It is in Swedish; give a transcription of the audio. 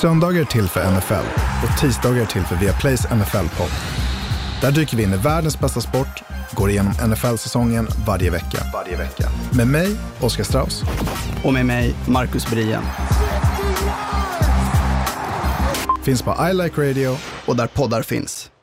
Söndagar är till för NFL och tisdagar är till för Viaplays NFL-podd. Där dyker vi in i världens bästa sport, går igenom NFL-säsongen varje vecka. Varje vecka. Med mig, Oskar Strauss. Och med mig, Marcus Brien. Finns på I Like Radio Och där poddar finns.